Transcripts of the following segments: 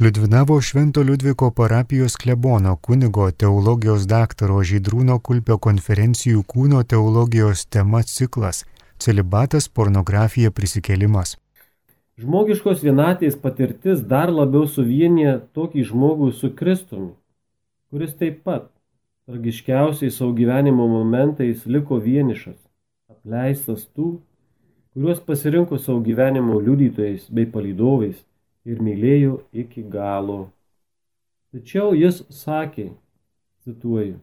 Liudvinavo Švento Liudviko parapijos klebono kunigo teologijos daktaro Žydrūno Kulpio konferencijų kūno teologijos tema ciklas - celibatas, pornografija, prisikelimas. Žmogiškos vienatės patirtis dar labiau suvienyje tokį žmogų su Kristumi, kuris taip pat tragiškiausiais savo gyvenimo momentais liko vienišas, apleistas tų, kuriuos pasirinko savo gyvenimo liudytojais bei palydovais ir mylėjo iki galo. Tačiau jis sakė, cituoju,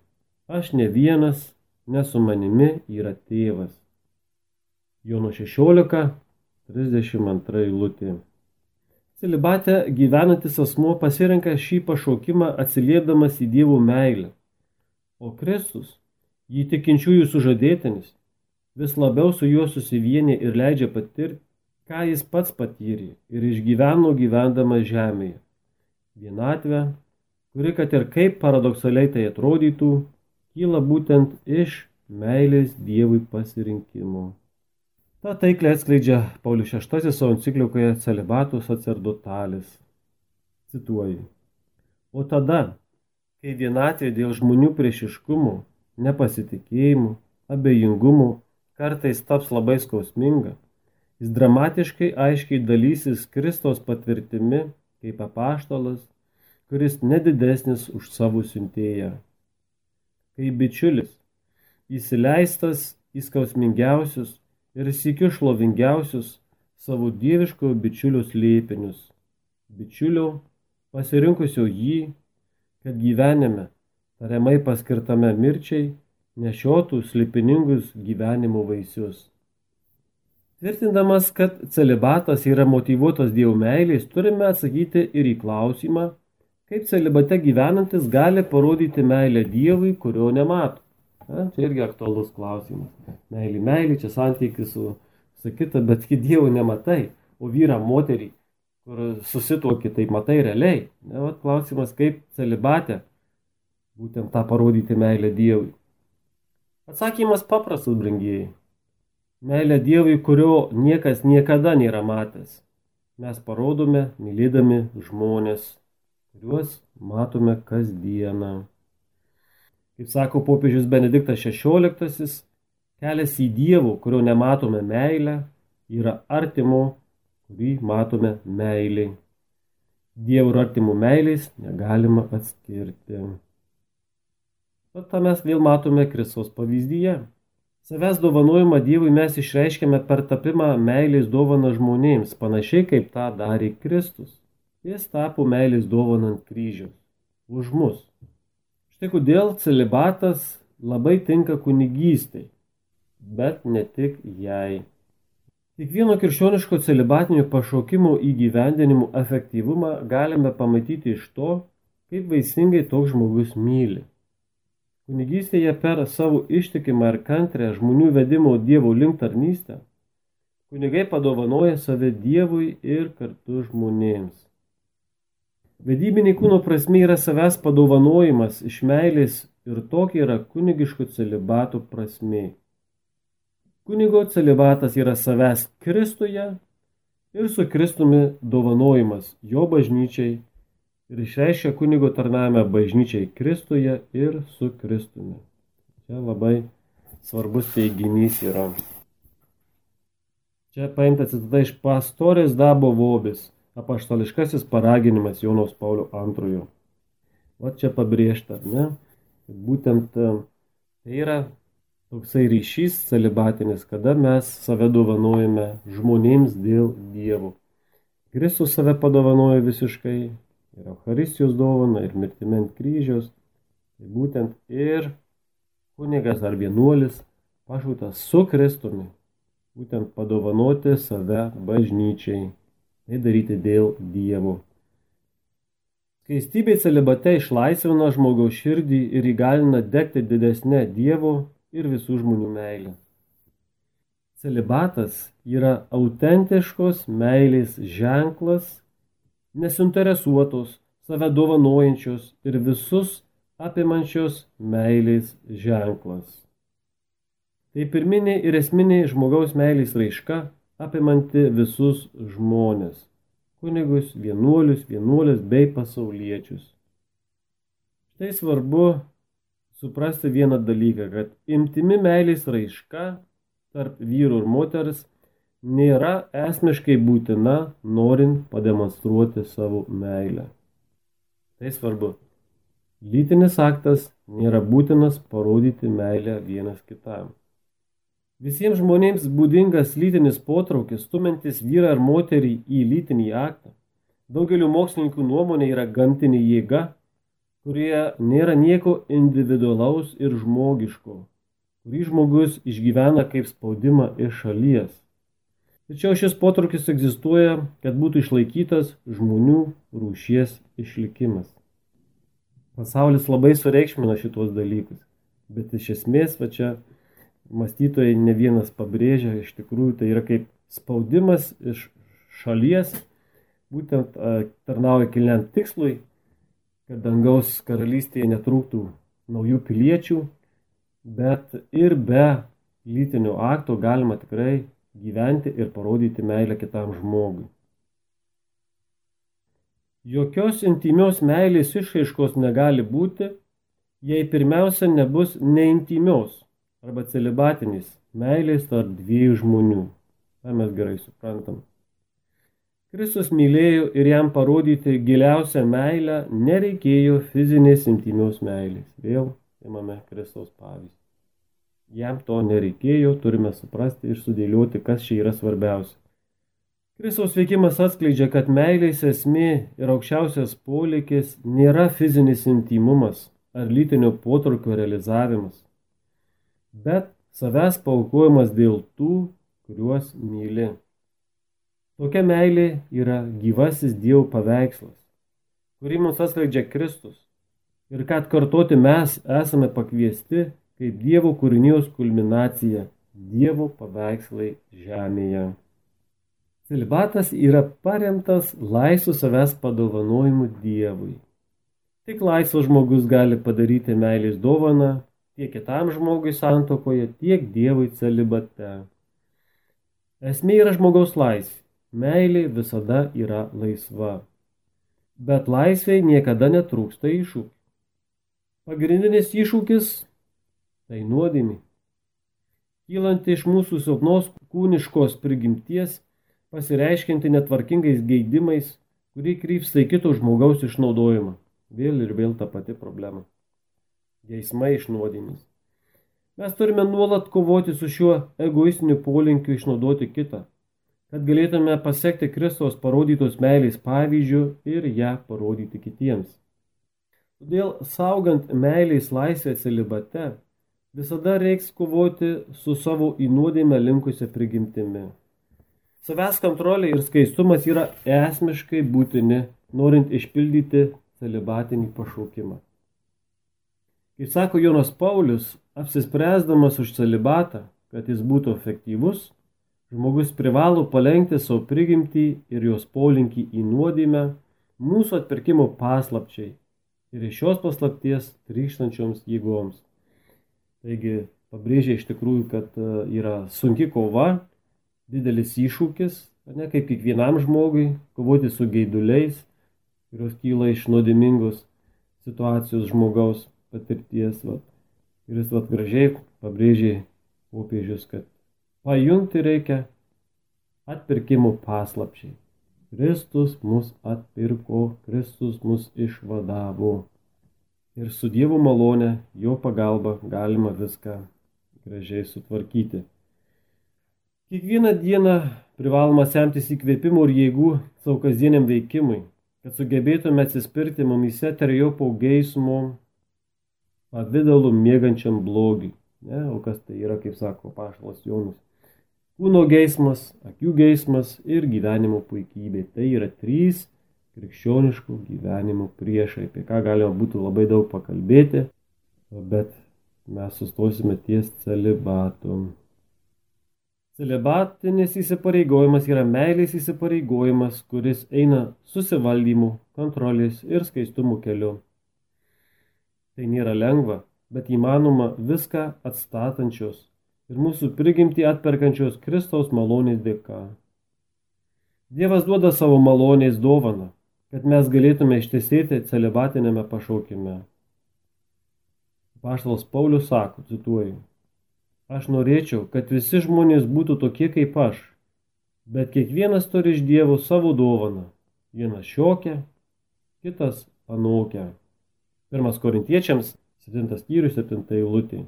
aš ne vienas, nesu manimi yra tėvas. Jono 16, 32 eilutė. Celibate gyvenantis asmuo pasirenka šį pašaukimą atsiliepdamas į Dievo meilę o Kristus, jį tikinčiųjų sužadėtinis, vis labiau su juo susivienė ir leidžia patirti, ką jis pats patyrė ir išgyveno gyvendama žemėje. Vienatvę, kuri, kad ir kaip paradoksaliai tai atrodytų, kyla būtent iš meilės Dievui pasirinkimo. Ta taiklė atskleidžia Paulius VI savo enciklikoje Celibatų sacerdotalis. Cituoju. O tada, kai vienatvė dėl žmonių priešiškumų, nepasitikėjimų, abejingumų kartais taps labai skausminga, jis dramatiškai aiškiai dalysis Kristos patvirtimi kaip apaštalas, kuris nedidesnis už savo siuntėją. Kaip bičiulis, įsileistas į skausmingiausius ir sikiu šlovingiausius savo dieviškojo bičiulio slėpinius, bičiulio pasirinkusio jį kad gyvenime, tariamai paskirtame mirčiai, nešiotų slipiningus gyvenimo vaisius. Tvirtindamas, kad celibatas yra motivuotas Dievo meilės, turime atsakyti ir į klausimą, kaip celibate gyvenantis gali parodyti meilę Dievui, kurio nemato. Na, čia irgi aktualus klausimas. Meilė, meilė, čia santykis su, su kita, bet kai Dievo nematai, o vyra moterį kur susituoki, tai matai realiai. Ne, vat, klausimas, kaip celibatė būtent tą parodyti meilę Dievui. Atsakymas paprastas, brangieji. Meilė Dievui, kurio niekas niekada nėra matęs. Mes parodome, mylėdami žmonės, kuriuos matome kasdieną. Kaip sako popiežius Benediktas XVI, kelias į Dievo, kurio nematome meilę, yra artimo kurį matome meiliai. Dievo ir artimų meiliais negalima atskirti. Tad tą mes vėl matome Kristos pavyzdyje. Savęs dovanojimą Dievui mes išreiškėme per tapimą meilės dovaną žmonėms, panašiai kaip tą darė Kristus. Jis tapo meilės dovanant kryžius. Už mus. Štai kodėl celibatas labai tinka kunigystai, bet ne tik jai. Kiekvieno krikščioniško celibatinio pašaukimo įgyvendinimo efektyvumą galime pamatyti iš to, kaip vaisingai toks žmogus myli. Kunigystėje per savo ištikimą ir kantrę žmonių vedimo Dievo link tarnystę, kunigai padovanoja save Dievui ir kartu žmonėms. Vedybiniai kūno prasme yra savęs padovanojimas iš meilės ir tokia yra kunigiško celibato prasme. Kunigo celibatas yra savęs Kristuje ir su Kristumi dovanojimas jo bažnyčiai ir išreiškia kunigo tarnavimą bažnyčiai Kristuje ir su Kristumi. Čia labai svarbus teiginys yra. Čia paimta citata iš pastorės Dabo Vobis, apaštališkasis paraginimas Jonos Paulio antrojo. O čia pabrėžta, ne? Būtent tai yra toksai ryšys celibatinis, kada mes save dovanojame žmonėms dėl Dievo. Kristus save padovanoja visiškai ir Eucharistijos dovana, ir mirtimi ant kryžiaus. Tai būtent ir kunigas ar vienuolis pašautas su Kristumi, būtent padovanoti save bažnyčiai, tai daryti dėl Dievo. Skaistybė celibate išlaisvina žmogaus širdį ir įgalina degti didesnė Dievo ir visų žmonių meilė. Celibatas yra autentiškos meilės ženklas, nesuinteresuotos, save dovanojančios ir visus apimančios meilės ženklas. Tai pirminė ir esminė žmogaus meilės raiška, apimanti visus žmonės, kunigus, vienuolius, vienuolės bei pasauliečius. Štai svarbu suprasti vieną dalyką, kad imtimi meilės raiška tarp vyrų ir moters nėra esmiškai būtina, norint pademonstruoti savo meilę. Tai svarbu. Lytinis aktas nėra būtinas parodyti meilę vienas kitam. Visiems žmonėms būdingas lytinis potraukis, stumintis vyrą ar moterį į lytinį aktą, daugeliu mokslininkų nuomonė yra gamtinė jėga, kurie nėra nieko individualaus ir žmogiško, kurį žmogus išgyvena kaip spaudimą iš šalies. Tačiau šis potraukis egzistuoja, kad būtų išlaikytas žmonių rūšies išlikimas. Pasaulis labai sureikšmina šitos dalykus, bet iš esmės va čia mąstytojai ne vienas pabrėžia, iš tikrųjų tai yra kaip spaudimas iš šalies, būtent tarnauja kilniant tikslui, kad dangaus karalystėje netrūktų naujų piliečių, bet ir be lytinio akto galima tikrai gyventi ir parodyti meilę kitam žmogui. Jokios intimios meilės išaiškos negali būti, jei pirmiausia nebus neintimios arba celibatinis meilės tarp dviejų žmonių. Tai mes gerai suprantam. Kristus mylėjo ir jam parodyti giliausią meilę nereikėjo fizinės intimios meilės. Vėl imame Kristaus pavyzdį. Jam to nereikėjo, turime suprasti ir sudėlioti, kas čia yra svarbiausia. Kristaus veikimas atskleidžia, kad meilės esmė ir aukščiausias polikis nėra fizinis intimumas ar lytinio potraukio realizavimas bet savęs paukojimas dėl tų, kuriuos myli. Tokia meilė yra gyvasis Dievo paveikslas, kurį mums atskleidžia Kristus ir kad kartoti mes esame pakviesti kaip Dievo kūrinijos kulminacija, Dievo paveikslai žemėje. Celibatas yra paremtas laisvų savęs padovanojimu Dievui. Tik laisvas žmogus gali padaryti meilės dovaną tiek kitam žmogui santokoje, tiek Dievui celibate. Esmė yra žmogaus laisvė. Meilė visada yra laisva. Bet laisvėje niekada netrūksta iššūkių. Pagrindinis iššūkis - tai nuodėmė. Kylanti iš mūsų silpnos kūniškos prigimties, pasireiškinti netvarkingais geidimais, kurį krypsta į kito žmogaus išnaudojimą. Vėl ir vėl ta pati problema geismai iš nuodėmės. Mes turime nuolat kovoti su šiuo egoistiniu polinkiu išnaudoti kitą, kad galėtume pasiekti Kristos parodytos meilės pavyzdžių ir ją parodyti kitiems. Todėl saugant meilės laisvę celibate, visada reiks kovoti su savo į nuodėmę linkusią prigimtimi. Savęs kontrolė ir skaistumas yra esmiškai būtini, norint išpildyti celibatinį pašaukimą. Kaip sako Jonas Paulius, apsispręsdamas už celibatą, kad jis būtų efektyvus, žmogus privalo palengti savo prigimtį ir jos polinkį į nuodėmę mūsų atpirkimo paslapčiai ir iš šios paslapties trykštančioms jėgoms. Taigi pabrėžia iš tikrųjų, kad e, yra sunki kova, didelis iššūkis, ne kaip kiekvienam žmogui, kovoti su geiduliais, kurios kyla iš nuodėmingos situacijos žmogaus patirties. Vat. Ir jis vat gražiai pabrėžė popiežius, kad pajungti reikia atpirkimo paslapčiai. Kristus mus atpirko, Kristus mus išvadavo. Ir su Dievo malone, jo pagalba galima viską gražiai sutvarkyti. Kiekvieną dieną privaloma semtis įkvėpimų ir jėgų savo kasdieniam veikimui, kad sugebėtume atsispirti mumise terjopo geismo pavydalu mėgančiam blogiui. Ne, o kas tai yra, kaip sako pašalas Jonas. Kūno geismas, akių geismas ir gyvenimo puikybė. Tai yra trys krikščioniškų gyvenimo priešai, apie ką galima būtų labai daug pakalbėti, bet mes sustosime ties celibatu. Celibatinis įsipareigojimas yra meilės įsipareigojimas, kuris eina susivaldymu, kontrolės ir skaistumo keliu. Tai nėra lengva, bet įmanoma viską atstatančios ir mūsų prigimtį atperkančios Kristaus malonės dėka. Dievas duoda savo malonės dovaną, kad mes galėtume ištesėti celibatinėme pašaukime. Paštalas Paulius sako, cituoju, aš norėčiau, kad visi žmonės būtų tokie kaip aš, bet kiekvienas turi iš Dievo savo dovaną, vienas šiokią, kitas anokią. Pirmas korintiečiams, 7 skyrius, 7 eilutė.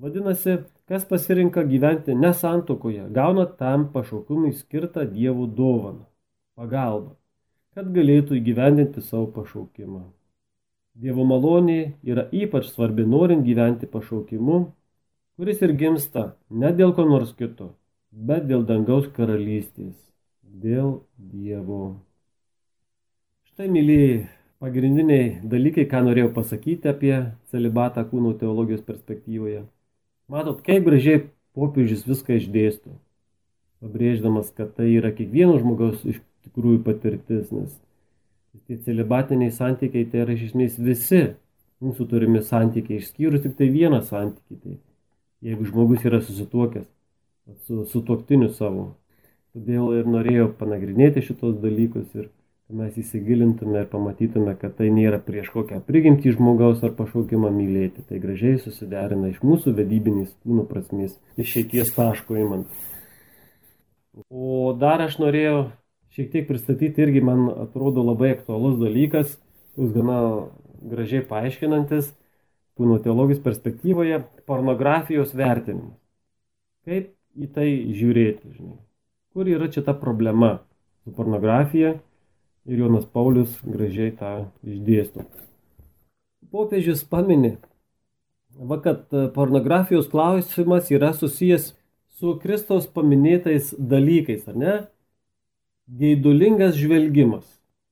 Vadinasi, kas pasirinka gyventi nesantokoje, gauna tam pašaukimui skirtą Dievo dovaną - pagalbą, kad galėtų įgyvendinti savo pašaukimą. Dievo malonė yra ypač svarbi norint gyventi pašaukimu, kuris ir gimsta ne dėl ko nors kito, bet dėl dangaus karalystės, dėl Dievo. Štai, mylėjai, pagrindiniai dalykai, ką norėjau pasakyti apie celibatą kūno teologijos perspektyvoje. Matot, kaip gražiai popiežius viską išdėsto, pabrėždamas, kad tai yra kiekvieno žmogaus iš tikrųjų patirtis, nes tie celibatiniai santykiai tai yra iš esmės visi mūsų turimi santykiai, išskyrus tik tai vieną santykį. Tai jeigu žmogus yra susituokęs su, su tuoktiniu savo. Todėl ir norėjau panagrinėti šitos dalykus ir mes įsigilintume ir pamatytume, kad tai nėra prieš kokią prigimtį žmogaus ar pašaukimą mylėti. Tai gražiai susiderina iš mūsų vedybinės kūno prasmės išeities taško įmant. O dar aš norėjau šiek tiek pristatyti irgi man atrodo labai aktualus dalykas, toks gana gražiai paaiškinantis kūno teologijos perspektyvoje pornografijos vertinimas. Kaip į tai žiūrėti, žinai. Kur yra čia ta problema su pornografija ir Jonas Paulius gražiai tą išdėsto. Popiežius paminė, va, kad e, pornografijos klausimas yra susijęs su Kristaus paminėtais dalykais, ar ne? Geidulingas žvelgimas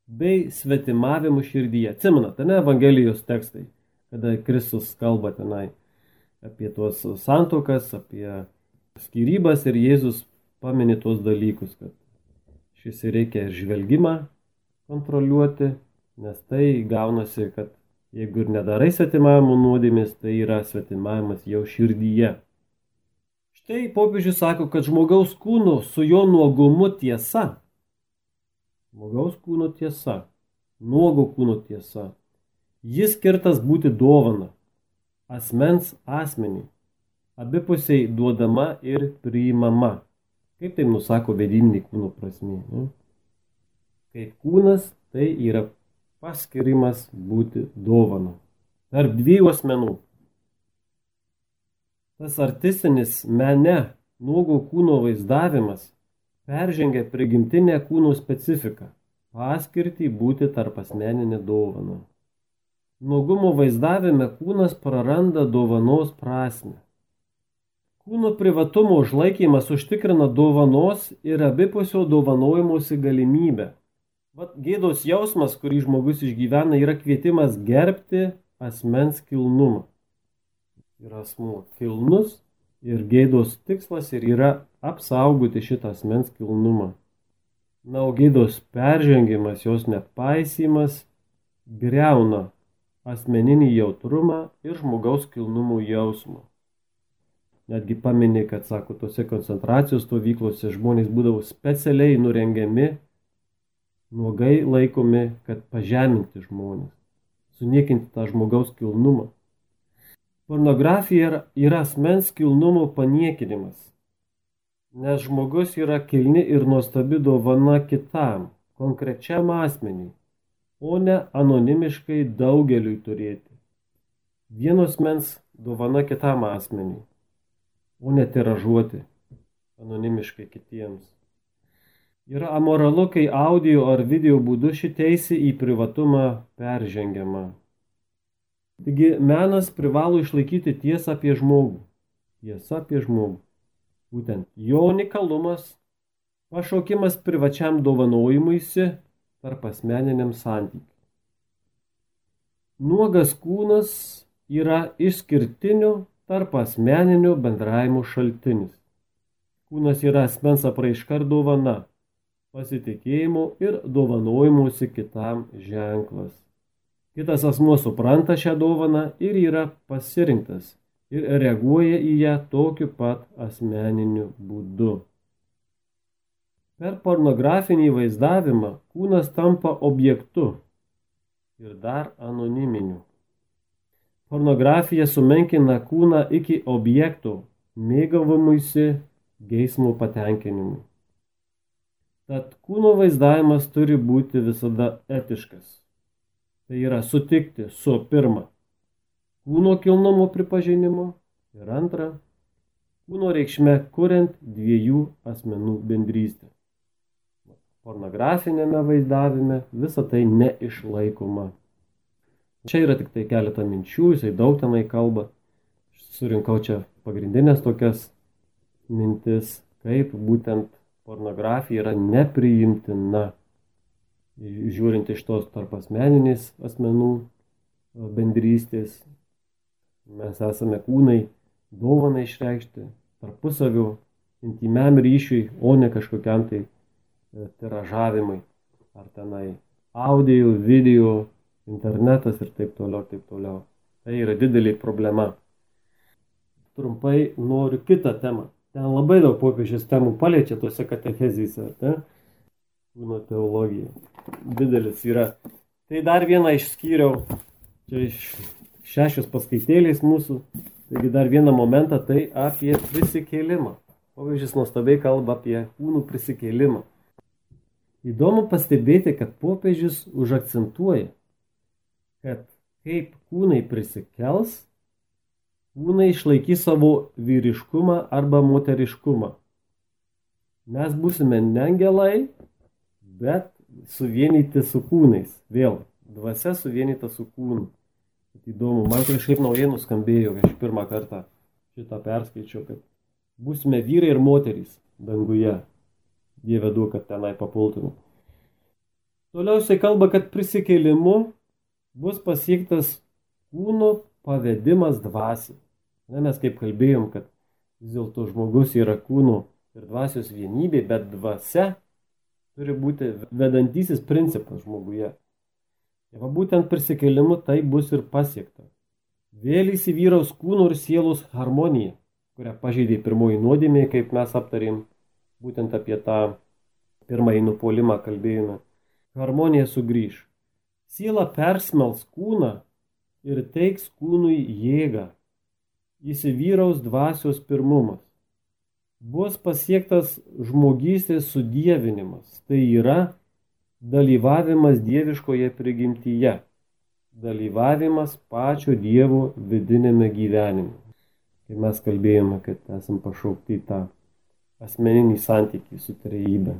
bei svetimavimu širdyje. Atsimenate, ne Evangelijos tekstai, kada Kristus kalba tenai apie tuos santokas, apie skirybas ir Jėzus paminė tuos dalykus, kad šis reikia ir žvelgimą kontroliuoti, nes tai gaunasi, kad jeigu ir nedarai svetimavimo nuodėmės, tai yra svetimavimas jau širdyje. Štai popiežius sako, kad žmogaus kūno su jo nuogumu tiesa, žmogaus kūno tiesa, nuogo kūno tiesa, jis skirtas būti dovana, asmens asmenį, abipusiai duodama ir priimama. Kaip tai nusako vedinį kūno prasme. Ne? kaip kūnas tai yra paskirimas būti dovanu tarp dviejų asmenų. Tas artistinis mene nuogo kūno vaizdavimas peržengia prigimtinę kūno specifiką - paskirtį būti tarp asmeninę dovaną. Nuogumo vaizdavime kūnas praranda dovanos prasme. Kūno privatumo užlaikymas užtikrina dovanos ir abipusio dovanojimuose galimybę. Vat gėdos jausmas, kurį žmogus išgyvena, yra kvietimas gerbti asmens kilnumą. Yra asmuo kilnus ir gėdos tikslas ir yra apsaugoti šitą asmens kilnumą. Na, o gėdos peržengimas, jos nepaisymas greuna asmeninį jautrumą ir žmogaus kilnumų jausmą. Netgi paminė, kad, sako, tose koncentracijos stovyklose žmonės būdavo specialiai nurengiami nuogai laikomi, kad pažeminti žmonės, suniekinti tą žmogaus kilnumą. Pornografija yra asmens kilnumo paniekinimas, nes žmogus yra kilni ir nuostabi dovana kitam, konkrečiam asmeniui, o ne anonimiškai daugeliui turėti. Vienos mens dovana kitam asmeniui, o ne tiražuoti anonimiškai kitiems. Yra amoralu, kai audio ar video būdu ši teisė į privatumą peržengiama. Taigi menas privalo išlaikyti tiesą apie žmogų. Tiesa apie žmogų. Būtent jo unikalumas, pašaukimas privačiam dovanojimuisi tarp asmeniniam santykiui. Nuogas kūnas yra išskirtinių tarp asmeninių bendravimų šaltinis. Kūnas yra asmens apraiška ir dovana pasitikėjimo ir dovanojimusi kitam ženklas. Kitas asmuo supranta šią dovaną ir yra pasirinktas ir reaguoja į ją tokiu pat asmeniniu būdu. Per pornografinį vaizdavimą kūnas tampa objektu ir dar anoniminiu. Pornografija sumenkina kūną iki objektų, mėgavimuisi geismų patenkinimui. Tad kūno vaizdavimas turi būti visada etiškas. Tai yra sutikti su pirma kūno kilnumo pripažinimu ir antra kūno reikšme kuriant dviejų asmenų bendrystę. Pornografinėme vaizdavime visa tai neišlaikoma. Čia yra tik tai keletą minčių, jisai daug tenai kalba. Surinkau čia pagrindinės tokias mintis, kaip būtent pornografija yra nepriimtina, žiūrint iš tos tarp asmeninės asmenų bendrystės. Mes esame kūnai dovanai išreikšti tarpusaviu intimiam ryšiui, o ne kažkokiam tai e, tiražavimui. Ar tenai audio, video, internetas ir taip toliau, taip toliau. Tai yra didelė problema. Trumpai noriu kitą temą Ten labai daug popiežius temų paliečia tuose katechezyse, ne? Kūno teologija. Didelis yra. Tai dar vieną išskyriau, čia iš šešios paskaitėlės mūsų, taigi dar vieną momentą, tai apie prisikėlimą. Popiežius nuostabiai kalba apie kūnų prisikėlimą. Įdomu pastebėti, kad popiežius užakcentuoja, kad kaip kūnai prisikels, kūnai išlaikys savo vyriškumą arba moteriškumą. Mes būsime ne angelai, bet suvienyti su kūnais. Vėl, dvasia suvienyta su kūnu. Įdomu, man kažkaip naujai nuskambėjo, kai aš pirmą kartą šitą perskaičiau, kad būsime vyrai ir moterys danguje. Dieve duok, kad tenai papultume. Toliau jisai kalba, kad prisikėlimu bus pasiektas kūno pavedimas dvasiai. Na, mes kaip kalbėjom, kad vis dėlto žmogus yra kūno ir dvasios vienybė, bet dvasia turi būti vedantysis principas žmoguje. Ir va būtent prisikėlimu tai bus ir pasiekta. Vėl įsivyraus kūno ir sielos harmonija, kurią pažeidė pirmoji nuodėmė, kaip mes aptarėm, būtent apie tą pirmąjį nupolimą kalbėjome. Harmonija sugrįž. Siela persmels kūną ir teiks kūnui jėgą įsivyraus dvasios pirmumas. Bus pasiektas žmogystės sudėvinimas, tai yra dalyvavimas dieviškoje prigimtyje, dalyvavimas pačio Dievo vidinėme gyvenime. Kai mes kalbėjome, kad esam pašaukti tą asmeninį santykį su trejybė.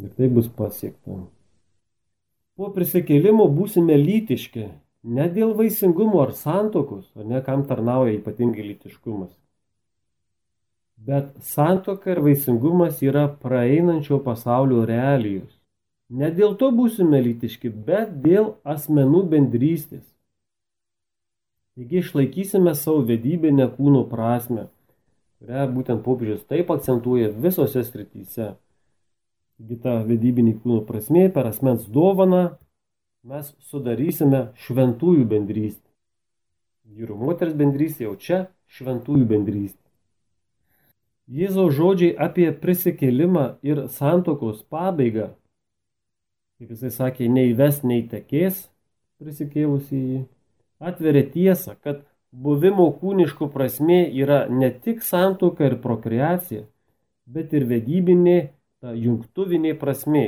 Ir tai bus pasiekta. Po prisikėlimo būsime lytiški, Ne dėl vaisingumo ar santokos, o ne kam tarnauja ypatingai lytiškumas. Bet santoka ir vaisingumas yra praeinančio pasaulio realijos. Ne dėl to būsime lytiški, bet dėl asmenų bendrystės. Taigi išlaikysime savo vedybinę kūno prasme, kurią būtent popiežius taip akcentuoja visose srityse. Taigi ta vedybinė kūno prasme per asmens dovaną mes sudarysime šventųjų bendrystę. Vyrų moters bendrystė jau čia šventųjų bendrystė. Jėzaus žodžiai apie prisikėlimą ir santokos pabaigą, kaip jisai sakė, neįves, neįtekės prisikėlusi jį, atveria tiesą, kad buvimo kūniškų prasme yra ne tik santoka ir prokreacija, bet ir vedybinė, ta jungtuvinė prasme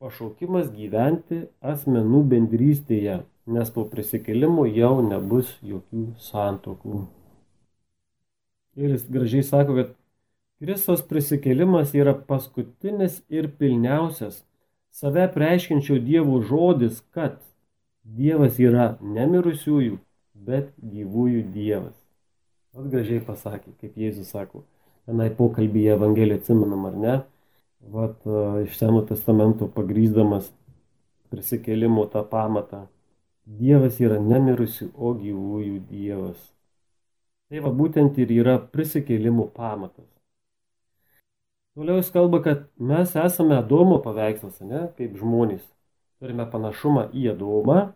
pašaukimas gyventi asmenų bendrystėje, nes po prisikėlimo jau nebus jokių santokų. Ir jis gražiai sako, kad Kristos prisikėlimas yra paskutinis ir pilniausias save preiškinčio Dievo žodis, kad Dievas yra ne mirusiųjų, bet gyvųjų Dievas. Vat gražiai pasakė, kaip Jėzus sako, tenai pokalbėje Evangeliją atsimenam ar ne, vat, iš Seno testamento pagrysdamas prisikėlimo tą pamatą. Dievas yra nemirusių, o gyvųjų Dievas. Tai va būtent ir yra prisikėlimo pamatas. Toliau jis kalba, kad mes esame Adomo paveikslas, ne, kaip žmonės. Turime panašumą į Adomą,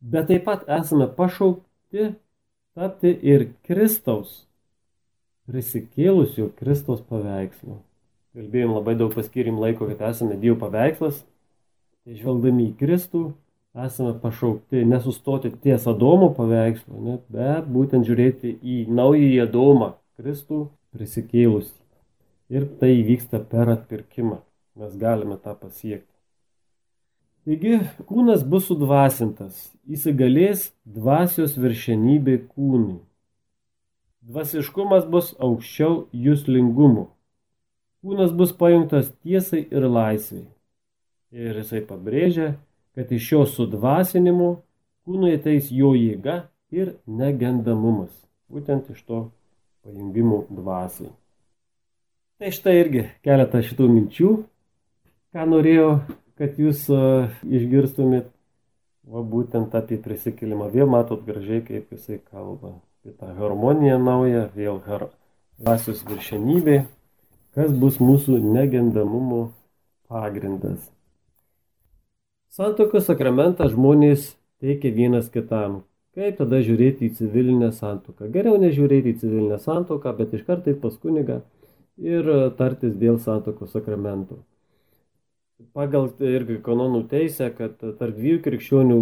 bet taip pat esame pašaukti tapti ir Kristaus, prisikėlusio Kristaus paveikslu. kalbėjom labai daug paskirim laiko, kad esame Dievo paveikslas. Tai žvelgdami į Kristų, esame pašaukti nesustoti ties Adomo paveikslu, ne, bet būtent žiūrėti į naująjį Adomą, Kristų prisikėlusi. Ir tai vyksta per atpirkimą. Mes galime tą pasiekti. Taigi kūnas bus sudvasintas, įsigalės dvasios viršenybė kūnui. Dvasiškumas bus aukščiau jūslingumų. Kūnas bus pajungtas tiesai ir laisvai. Ir jisai pabrėžia, kad iš šio sudvasinimo kūnui ateis jo jėga ir negendamumas. Būtent iš to pajungimo dvasiai. Tai štai irgi keletą šitų minčių, ką norėjau, kad jūs išgirstumėt, va būtent apie prisikelimą. Vėl matot gražiai, kaip jisai kalba į tą harmoniją naują, vėl har... dvasios viršenybė, kas bus mūsų negendamumo pagrindas. Santokos sakramentą žmonės teikia vienas kitam. Kaip tada žiūrėti į civilinę santoką? Geriau nežiūrėti į civilinę santoką, bet iš karto pas kunigą ir tartis dėl santokos sakramento. Pagal irgi kanonų teisę, kad tarp dviejų krikščionių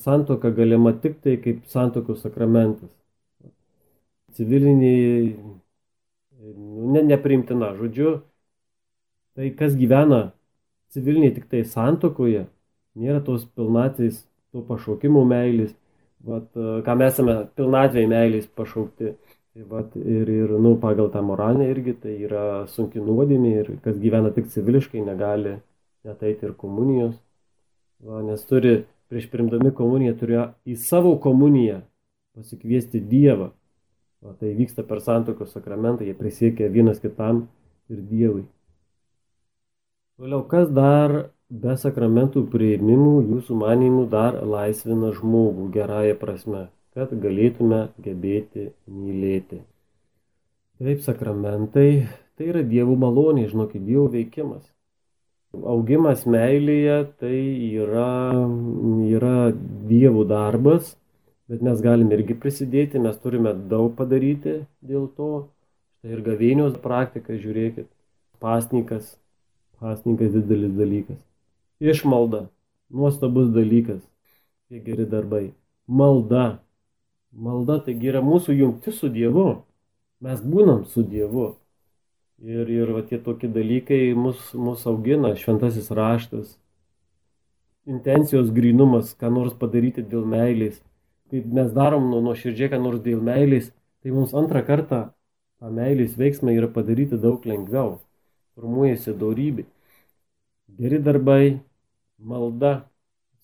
santoka galima tik tai kaip santokos sakramentas. Civiliniai nu, ne, neprimtina, žodžiu, tai kas gyvena civiliniai tik tai santokoje, nėra tos pilnatvės, to pašaukimo meilės, vat, ką mes esame pilnatvėje meilės pašaukti. Tai vat, ir, ir nu, pagal tą moralinę irgi tai yra sunki nuodėmė ir kas gyvena tik civiliškai negali net eiti ir komunijos, va, nes turi prieš primdami komuniją turėjo į savo komuniją pasikviesti Dievą. O tai vyksta per santokos sakramentą, jie prisiekia vienas kitam ir Dievui. Toliau, kas dar be sakramentų prieimimų jūsų manimų dar laisvina žmogų gerąją prasme, kad galėtume gebėti mylėti. Taip, sakramentai tai yra Dievo malonė, žinokit, Dievo veikimas. Augimas meilėje tai yra, yra dievų darbas, bet mes galime irgi prisidėti, mes turime daug padaryti dėl to. Štai ir gavėnios praktika, žiūrėkit, pasnikas, pasnikas didelis dalykas. Išmalda, nuostabus dalykas, tie geri darbai. Malda, malda taigi yra mūsų jungti su Dievu. Mes būnam su Dievu. Ir, ir va, tie tokie dalykai mus, mus augina, šventasis raštas, intencijos grinumas, ką nors padaryti dėl meilės. Kai mes darom nuo nuoširdžiai, ką nors dėl meilės, tai mums antrą kartą tą meilės veiksmą yra padaryti daug lengviau. Formuojasi daugybė. Geri darbai, malda,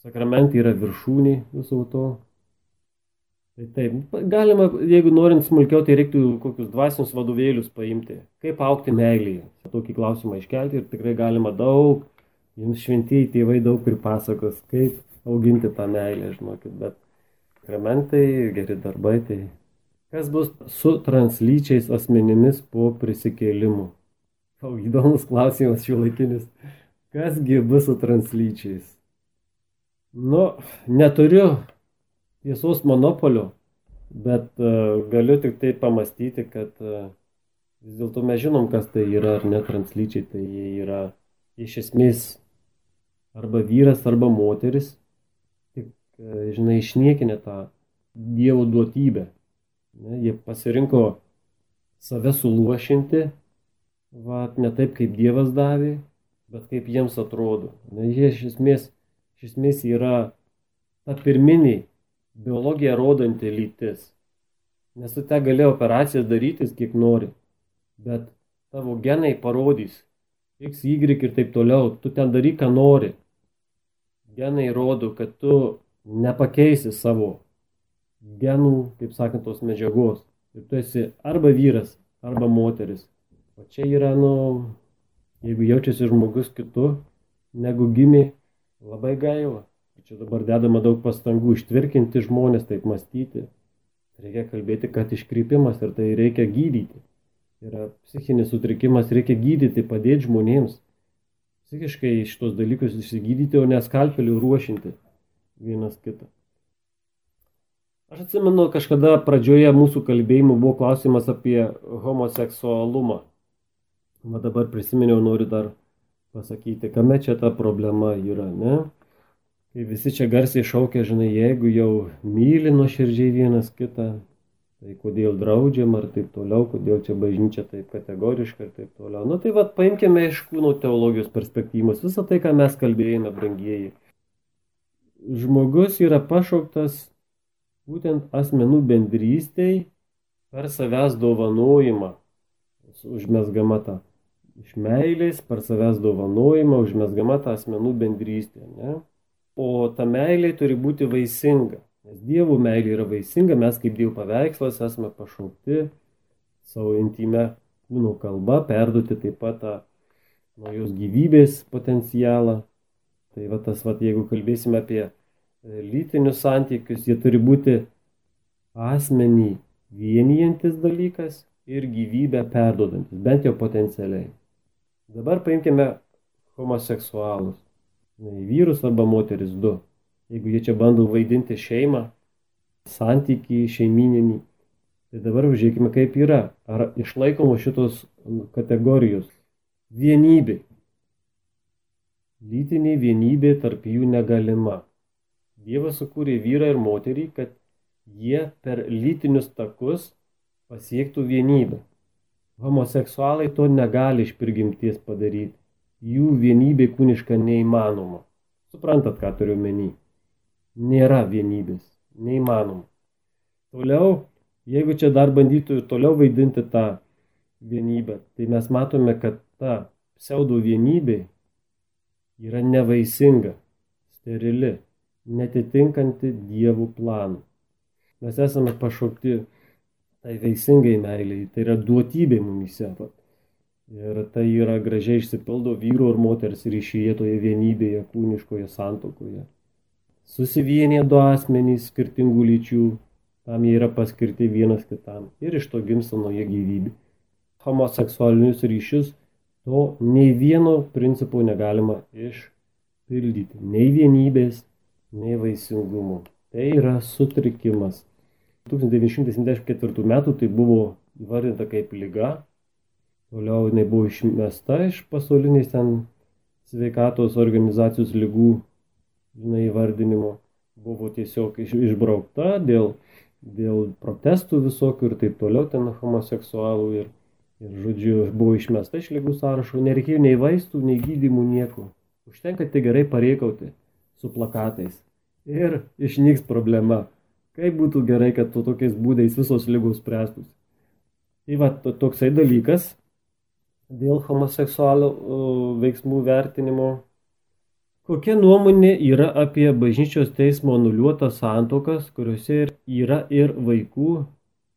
sakramentai yra viršūnė viso to. Tai taip, galima, jeigu norint smulkiau, tai reiktų kokius dvasinius vadovėlius paimti. Kaip aukti meilėje. Tokį klausimą iškelti ir tikrai galima daug, jums šventieji tėvai daug pripasakos, kaip auginti tą meilę, žinokit. Bet sakramentai, geri darbai, tai kas bus su translyčiais asmenimis po prisikėlimu? O įdomus klausimas šiuo laikinis. Kasgi bus su translyčiais? Nu, neturiu tiesos monopolio, bet uh, galiu tik tai pamastyti, kad uh, vis dėlto mes žinom, kas tai yra ar ne translyčiai, tai jie yra iš esmės arba vyras, arba moteris, tik, uh, žinai, išniekinę tą Dievo duotybę. Ne, jie pasirinko save suluošinti, va, ne taip, kaip Dievas davė, bet kaip jiems atrodo. Ne, jie iš esmės, iš esmės yra ta pirminiai biologija rodanti lytis. Nes tu te gali operacijas darytis kiek nori, bet tavo genai parodys X, Y ir taip toliau, tu ten daryk, ką nori. Genai rodo, kad tu nepakeisi savo genų, kaip sakant, tos medžiagos. Ir tu esi arba vyras, arba moteris. O čia yra, nu, jeigu jaučiasi žmogus kitu, negu gimė, labai gaila. Čia dabar dedama daug pastangų ištvirkinti žmonės, taip mąstyti. Reikia kalbėti, kad iškrypimas ir tai reikia gydyti. Yra psichinis sutrikimas, reikia gydyti, padėti žmonėms. Psichiškai šitos dalykus išsigydyti, o neskalpelių ruošinti vienas kitą. Aš atsimenu, kažkada pradžioje mūsų kalbėjimų buvo klausimas apie homoseksualumą. Va dabar prisiminiau, noriu dar pasakyti, kame čia ta problema yra, ne? Kai visi čia garsiai šaukia, žinai, jeigu jau myli nuoširdžiai vienas kitą, tai kodėl draudžiam ar taip toliau, kodėl čia bažnyčia taip kategoriška ir taip toliau. Nu tai vad paimkime iš kūno teologijos perspektyvos visą tai, ką mes kalbėjome, brangieji. Žmogus yra pašauktas būtent asmenų bendrystėj per savęs dovanojimą užmesgama ta iš meilės per savęs dovanojimą užmesgama ta asmenų bendrystė. Ne? O ta meilė turi būti vaisinga. Nes Dievo meilė yra vaisinga, mes kaip Dievo paveikslas esame pašaukti savo intime kūno kalba, perduoti taip pat tą naujos gyvybės potencialą. Tai va tas, va, jeigu kalbėsime apie e, lytinius santykius, jie turi būti asmenį vienijantis dalykas ir gyvybę perdodantis, bent jau potencialiai. Dabar paimkime homoseksualus. Vyrus arba moteris du. Jeigu jie čia bando vaidinti šeimą, santykį šeimininį, tai dabar žiūrėkime, kaip yra. Ar išlaikomos šitos kategorijos. Vienybė. Lytinė vienybė tarp jų negalima. Dievas sukūrė vyrą ir moterį, kad jie per lytinius takus pasiektų vienybę. Homoseksualai to negali iš prigimties padaryti. Jų vienybė kūniška neįmanoma. Suprantat, ką turiu menį? Nėra vienybės. Neįmanoma. Toliau, jeigu čia dar bandytų ir toliau vaidinti tą vienybę, tai mes matome, kad ta pseudo vienybė yra nevaisinga, sterili, netitinkanti dievų planų. Mes esame pašaukti tai veisingai meiliai, tai yra duotybė mumise. Ir tai yra gražiai išsipildo vyru ir moters ryšyje toje vienybėje, kūniškoje santokoje. Susivienė du asmenys skirtingų lyčių, tam jie yra paskirti vienas kitam ir iš to gimsta nauja gyvybė. Homoseksualinius ryšius to nei vieno principo negalima išpildyti. Nei vienybės, nei vaisingumo. Tai yra sutrikimas. 1974 metų tai buvo įvardinta kaip lyga. Toliau jinai buvo išmesta iš pasaulinės ten sveikatos organizacijos lygų žinai, įvardinimo. Buvo tiesiog iš, išbraukta dėl, dėl protestų visokių ir taip toliau ten homoseksualų. Ir, ir žodžiu, buvo išmesta iš lygų sąrašo. Nereikėjo nei vaistų, nei gydymų, nieko. Užtenka tik gerai pareikauti su plakatais. Ir išnyks problema. Kaip būtų gerai, kad to tokiais būdais visos lygos spręstųsi. Tai va, toksai dalykas dėl homoseksualų veiksmų vertinimo. Kokia nuomonė yra apie bažnyčios teismo nuliuotas santokas, kuriuose yra ir vaikų,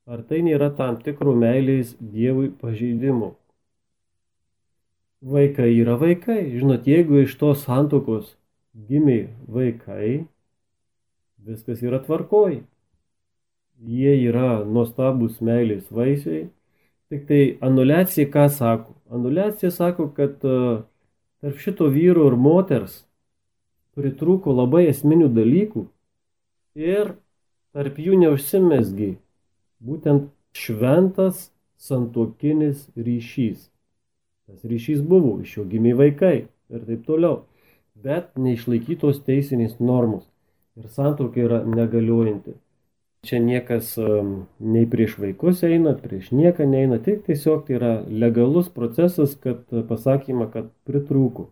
ar tai nėra tam tikro meilės Dievui pažeidimų? Vaikai yra vaikai. Žinot, jeigu iš tos santokos gimė vaikai, viskas yra tvarkoj. Jie yra nuostabus meilės vaisiai. Tik tai anulacija ką sako? Anulacija sako, kad e, tarp šito vyro ir moters pritrūko labai esminių dalykų ir tarp jų neužsimesgi būtent šventas santokinis ryšys. Tas ryšys buvo, iš jo gimė vaikai ir taip toliau, bet neišlaikytos teisinės normos ir santoka yra negaliojanti. Čia niekas nei prieš vaikus eina, prieš nieką neina, tik tiesiog tai yra legalus procesas, kad pasakymą, kad pritrūko.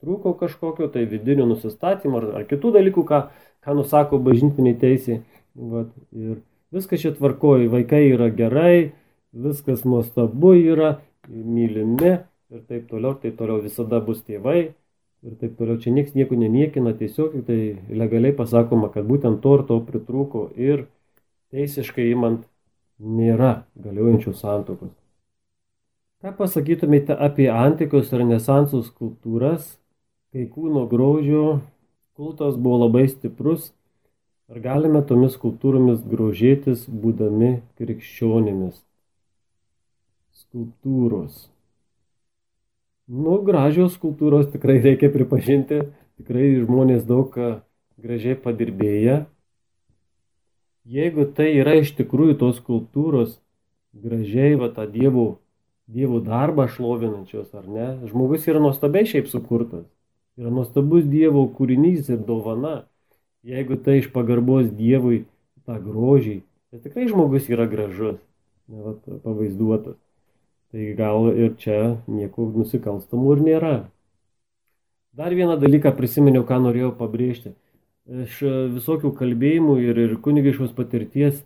Trūko kažkokio tai vidinio nusistatymo ar, ar kitų dalykų, ką, ką nusako bažnytiniai teisė. Vat, ir viskas čia tvarkoja, vaikai yra gerai, viskas nuostabu yra, mylimi ir taip toliau, taip toliau visada bus tėvai, ir taip toliau. Čia niekas nieko neniekina, tiesiog tai legaliai pasakoma, kad būtent to ir to pritrūko ir teisiškai imant nėra galiojančių santokos. Ką pasakytumėte apie antikos ir renesanso skulptūras, kai kūno grožio kultas buvo labai stiprus, ar galime tomis skulptūromis grožėtis būdami krikščionimis? Skulptūros. Nu, gražios skultūros tikrai reikia pripažinti, tikrai žmonės daug gražiai padirbėję. Jeigu tai yra iš tikrųjų tos skultūros gražiai, va tą Dievo Dievo darbą šlovinančios, ar ne? Žmogus yra nuostabiai šiaip sukurtas. Yra nuostabus Dievo kūrinys ir dovana. Jeigu tai iš pagarbos Dievui tą grožį, tai tikrai žmogus yra gražus, ne, vat, pavaizduotas. Tai gal ir čia nieko nusikalstamų ir nėra. Dar vieną dalyką prisiminiau, ką norėjau pabrėžti. Iš visokių kalbėjimų ir, ir kunigiškos patirties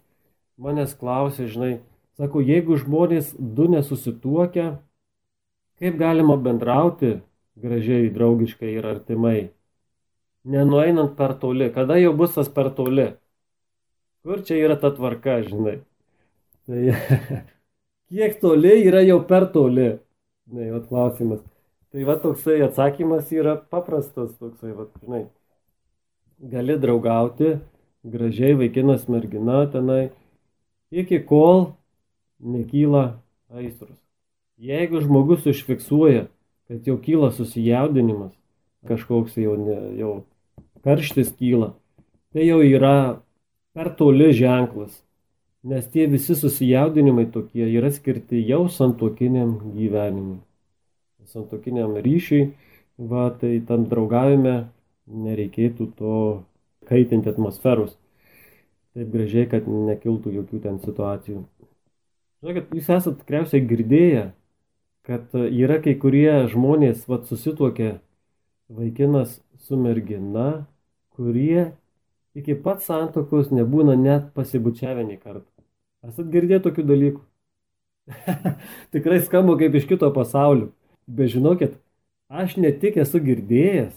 manęs klausė, žinai, Sako, jeigu žmonės du nesusituokia, kaip galima bendrauti gražiai, draugiškai ir artimai, nenueinant per toli, kada jau bus tas per toli, kur čia yra ta tvarka, žinai. Tai kiek toli yra jau per toli, žinai, vat klausimas. Tai va toksai atsakymas yra paprastas, toksai, va, žinai, gali draugauti, gražiai vaikinas mergina tenai, iki kol nekyla aistros. Jeigu žmogus užfiksuoja, kad jau kyla susijaudinimas, kažkoks jau, ne, jau karštis kyla, tai jau yra per toli ženklas, nes tie visi susijaudinimai tokie yra skirti jau santokiniam gyvenimui, santokiniam ryšiui, va, tai tam draugavime nereikėtų to kaitinti atmosferos. Taip gražiai, kad nekiltų jokių ten situacijų. Žinokit, jūs esate tikriausiai girdėję, kad yra kai kurie žmonės, vad susituokia vaikinas su mergina, kurie iki pat santokos nebūna net pasibučiavę nei kartą. Esat girdėję tokių dalykų? Tikrai skamba kaip iš kito pasaulio. Bet žinokit, aš ne tik esu girdėjęs,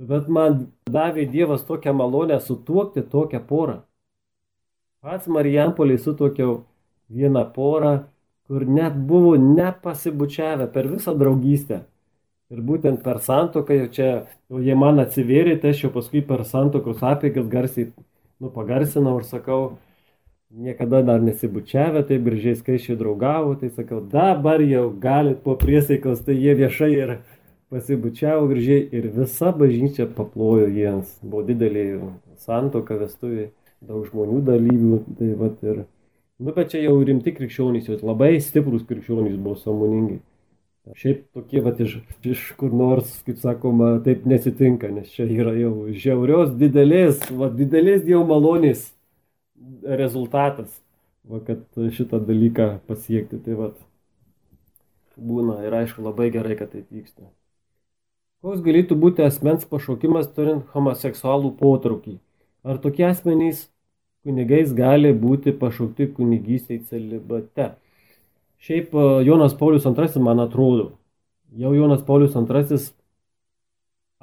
bet man davė Dievas tokią malonę sutuokti tokią porą. Pats Marijampoliai sutokiau vieną porą, kur net buvo nepasibučiavę per visą draugystę. Ir būtent per santoką jau čia, jau jie man atsivėrė, tai aš jau paskui per santokos apėgas garsiai, nu, pagarsinau ir sakau, niekada dar nesibučiavę, taip gražiai skaičiai draugavo, tai sakau, dabar jau galit po priesaikos, tai jie viešai ir pasibučiavo gražiai ir visa bažnyčia paplojo jiems. Buvo didelė santoka, vestuvė, daug žmonių dalyvių, tai vat ir Nu, bet čia jau rimti krikščionys, jau labai stiprus krikščionys buvo samoningi. Šiaip tokie, va, iš, iš kur nors, kaip sakoma, taip nesitinka, nes čia yra jau žiaurios didelės, va, didelės Dievo malonės rezultatas, va, kad šitą dalyką pasiekti. Tai va, būna ir aišku labai gerai, kad tai vyksta. Koks galėtų būti asmens pašaukimas turint homoseksualų potraukį? Ar tokie asmenys kunigais gali būti pašaukti kunigystėj celibate. Šiaip e, Jonas Paulius II, man atrodo, jau Jonas Paulius II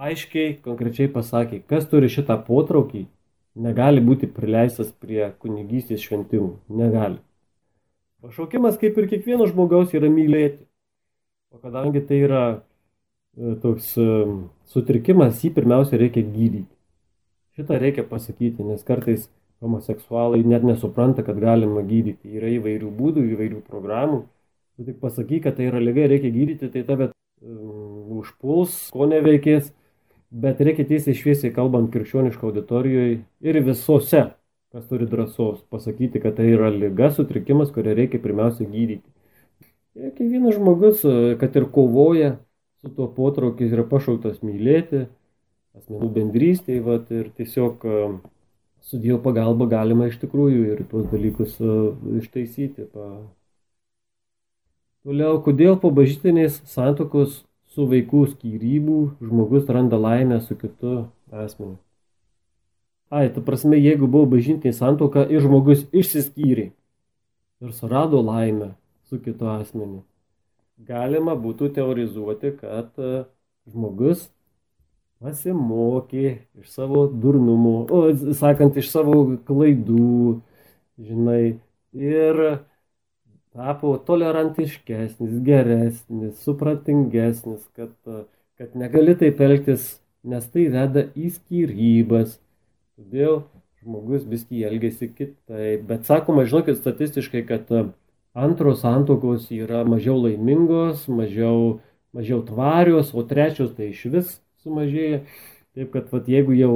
aiškiai, konkrečiai pasakė, kas turi šitą potraukį, negali būti prileistas prie kunigystės šventimų. Negali. Pašaukimas, kaip ir kiekvieno žmogaus, yra mylėti. O kadangi tai yra e, toks e, sutrikimas, jį pirmiausia reikia gydyti. Šitą reikia pasakyti, nes kartais homoseksualai net nesupranta, kad galima gydyti. Yra įvairių būdų, įvairių programų. Tu tik pasakyk, kad tai yra lyga, reikia gydyti, tai tave um, užpuls, ko neveikės. Bet reikia tiesiai šviesiai kalbant krikščioniško auditorijoje ir visose, kas turi drąsos, pasakyti, kad tai yra lyga, sutrikimas, kurią reikia pirmiausia gydyti. Ir kiekvienas žmogus, kad ir kovoja su tuo potraukiais, yra pašauktas mylėti, asmenų bendrystėje, ir tiesiog su Dievo pagalba galima iš tikrųjų ir tuos dalykus uh, ištaisyti. Pa... Toliau, kodėl po bažytinės santokos su vaikų skyrybų žmogus randa laimę su kitu asmeniu? Ai, ta prasme, jeigu buvo bažytinė santoka ir žmogus išsiskyrė ir surado laimę su kitu asmeniu, galima būtų teorizuoti, kad uh, žmogus pasimokė iš savo durnumo, o, sakant, iš savo klaidų, žinai, ir tapo tolerantiškesnis, geresnis, supratingesnis, kad, kad negali taip elgtis, nes tai veda į skyrybas. Todėl žmogus viskį elgesi kitaip. Bet sakoma, žinokit, statistiškai, kad antros santokos yra mažiau laimingos, mažiau, mažiau tvarios, o trečios tai iš vis sumažėja. Taip kad vat, jeigu jau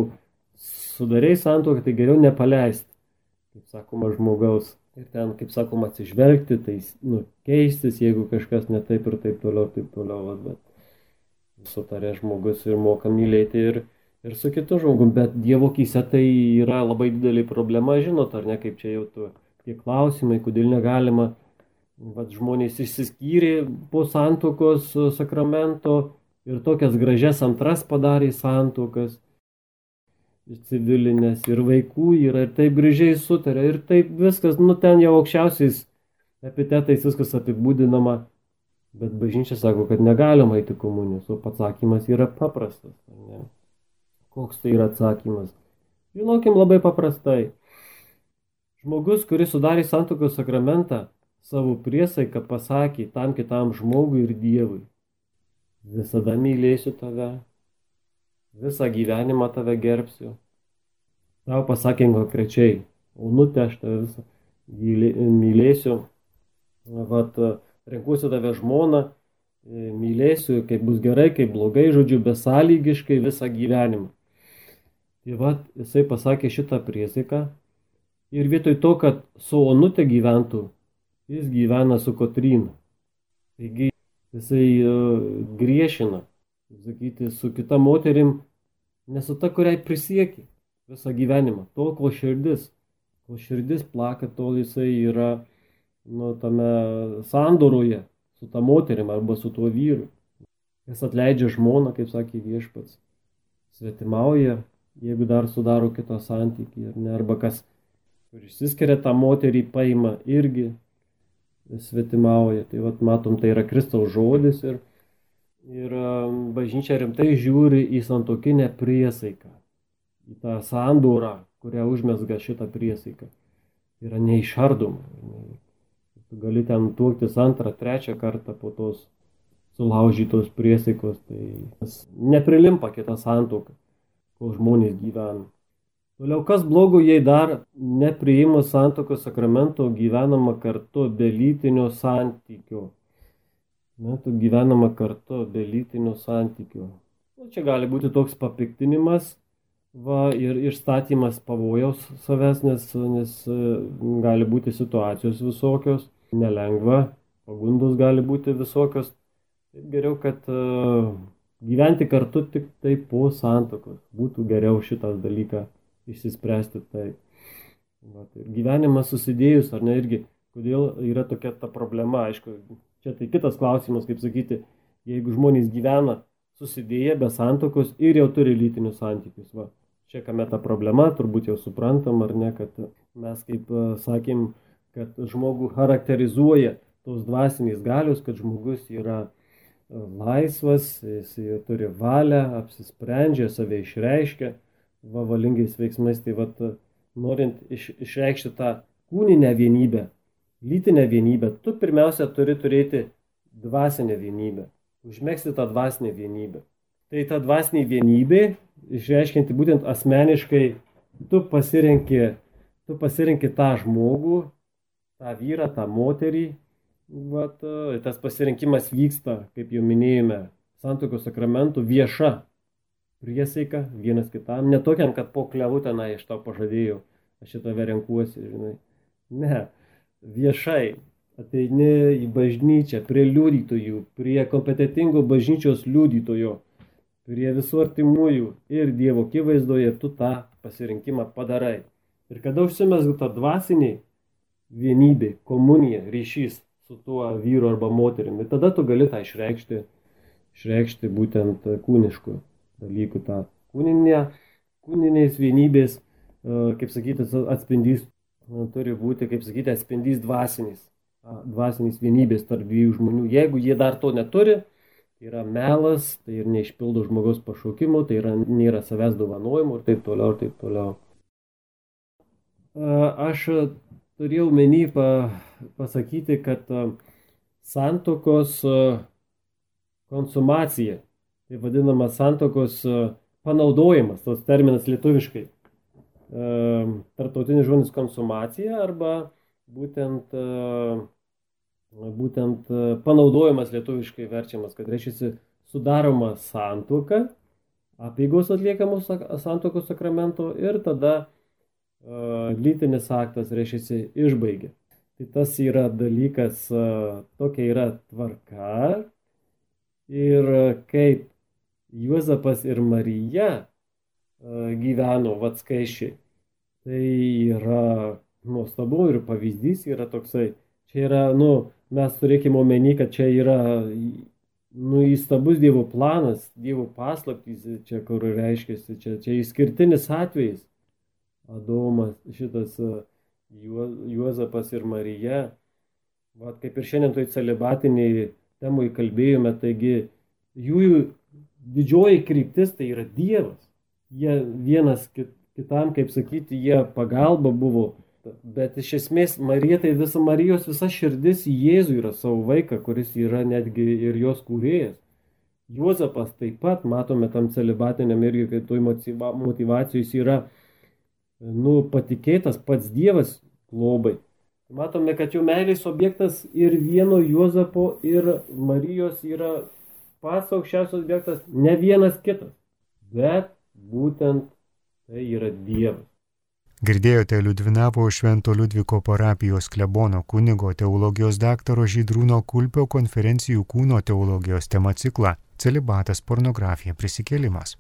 sudarėjai santoką, tai geriau nepaleisti, kaip sakoma, žmogaus ir ten, kaip sakoma, atsižvelgti, tai nu, keistis, jeigu kažkas ne taip ir taip toliau, taip toliau, bet sutarė žmogus ir moka mylėti ir, ir su kitu žmogum, bet Dievo kyse tai yra labai didelė problema, žinot, ar ne, kaip čia jau tu, tie klausimai, kodėl negalima, vad žmonės išsiskyrė po santokos sakramento ir tokias gražias antras padarė santokas civilinės ir vaikų yra ir taip gražiai sutarė ir taip viskas, nu ten jau aukščiausiais epitetais viskas apibūdinama, bet bažnyčia sako, kad negalima eiti komunijos, o atsakymas yra paprastas. Ne? Koks tai yra atsakymas? Žinokim labai paprastai. Žmogus, kuris sudarė santokos sakramentą, savo priesaiką pasakė tam kitam žmogui ir Dievui. Visada mylėsiu tave, visą gyvenimą tave gerbsiu. Tau pasakė konkrečiai, unutė aš tave visą mylėsiu, vat, renkusiu tave žmoną, mylėsiu, kaip bus gerai, kaip blogai, žodžiu, besąlygiškai visą gyvenimą. Tai vat, jisai pasakė šitą priesaiką ir vietoj to, kad su onutė gyventų, jis gyvena su Kotryna. Taigi jisai uh, griešina, sakyti, su kita moterim ne su ta, kuriai prisiekė visą gyvenimą. Tol, kol širdis, kol širdis plaka, tol jisai yra nu, tame sandoroje su ta moterim arba su tuo vyru. Jis atleidžia žmoną, kaip sakė viešpats, svetimauja, jeigu dar sudaro kitą santykį, ar ne, arba kas, kur išsiskiria tą moterį, paima irgi svetimauja. Tai vat, matom, tai yra Kristaus žodis ir Ir bažnyčia rimtai žiūri į santokinę priesaiką, į tą sandūrą, kurią užmesga šitą priesaiką. Yra neišardoma. Tu gali ten tuoktis antrą, trečią kartą po tos sulaužytos priesaikos, tai neprilimpa kita santoka, kol žmonės gyvena. Toliau, kas blogo, jei dar nepriimus santokos sakramento gyvenama kartu be lytinio santykio metų gyvenama kartu be lytinių santykių. Nu, čia gali būti toks papiktinimas va, ir išstatymas pavojaus savęs, nes, nes e, gali būti situacijos visokios, nelengva, pagundos gali būti visokios. Geriau, kad uh, gyventi kartu tik tai po santokos. Būtų geriau šitas dalyką išsispręsti. Tai, va, tai gyvenimas susidėjus, ar ne irgi, kodėl yra tokia ta problema, aišku, Čia tai kitas klausimas, kaip sakyti, jeigu žmonės gyvena susidėję be santokos ir jau turi lytinius santykius. Va. Čia kame ta problema, turbūt jau suprantam ar ne, kad mes kaip e, sakėm, kad žmogų charakterizuoja tos dvasinės galios, kad žmogus yra e, laisvas, jis turi valią, apsisprendžia, save išreiškia va, valingais veiksmais. Tai vat, norint iš, išreikšti tą kūninę vienybę, lytinę vienybę, tu pirmiausia turi turėti dvasinę vienybę, užmėgsti tą dvasinę vienybę. Tai ta dvasinė vienybė, išreiškinti būtent asmeniškai, tu pasirenki, tu pasirenki tą žmogų, tą vyrą, tą moterį. Vat, tas pasirinkimas vyksta, kaip jau minėjome, santokos sakramentų vieša priesaika vienas kitam, netokiam, kad po klevu tenai iš to pažadėjau, aš šitą renkuosi, žinai. Ne, viešai ateini į bažnyčią prie liudytojų, prie kompetitingo bažnyčios liudytojo, prie visų artimųjų ir Dievo akivaizdoje tu tą pasirinkimą padarai. Ir kada užsimesga ta dvasinė vienybė, komunija, ryšys su tuo vyru arba moterimi, tada tu gali tą išreikšti, išreikšti būtent kūniškų dalykų, tą kūninę, kūninės vienybės, kaip sakyti, atspindys turi būti, kaip sakyti, atspindys dvasinis, dvasinis vienybės tarp dviejų žmonių. Jeigu jie dar to neturi, tai yra melas, tai ir neišpildo žmogaus pašaukimų, tai yra, nėra savęs dovanojimų ir taip toliau, ir taip toliau. Aš turėjau menį pa, pasakyti, kad santokos konsumacija, tai vadinama santokos panaudojimas, tos terminas lietuviškai, tarptautinis žodis konsumacija arba būtent, būtent panaudojimas lietuviškai verčiamas, kad reiškia sudaroma santuoka, apėgos atliekamos santokos sakramento ir tada lytinis aktas reiškia išbaigia. Tai tas yra dalykas, tokia yra tvarka. Ir kaip Juozapas ir Marija gyveno vatskaišiai, tai yra nuostabu ir pavyzdys yra toksai. Čia yra, nu, mes turėkime omeny, kad čia yra nu, įstabus Dievo planas, Dievo paslaptys, čia kur reiškia, čia, čia išskirtinis atvejis. Adomas, šitas Juozapas ir Marija. Vat kaip ir šiandien toj celibatiniai temui kalbėjome, taigi jų didžioji kryptis tai yra Dievas. Jie vienas kitam, kaip sakyti, jie pagalba buvo Bet iš esmės Marija tai visa Marijos visa širdis į Jėzų yra savo vaiką, kuris yra netgi ir jos kūrėjas. Juozapas taip pat, matome tam celibatiniam irgi, kai toj motivacijos yra, nu, patikėtas pats Dievas globai. Matome, kad jų meilės objektas ir vieno Juozapo ir Marijos yra pats aukščiausias objektas, ne vienas kitas, bet būtent tai yra Dievas. Girdėjote Liudvinavo Švento Liudviko parapijos klebono kunigo teologijos daktaro Žydrūno Kulpio konferencijų kūno teologijos tema ciklą Celibatas pornografija prisikėlimas.